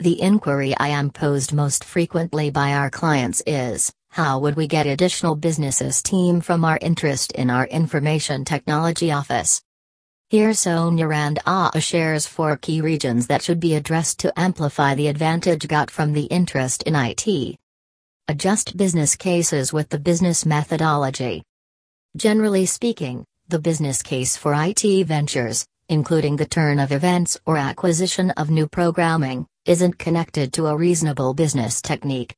The inquiry I am posed most frequently by our clients is how would we get additional businesses team from our interest in our information technology office? Here Sonia Rand Ah shares four key regions that should be addressed to amplify the advantage got from the interest in IT. Adjust business cases with the business methodology. Generally speaking, the business case for IT ventures, including the turn of events or acquisition of new programming, isn't connected to a reasonable business technique,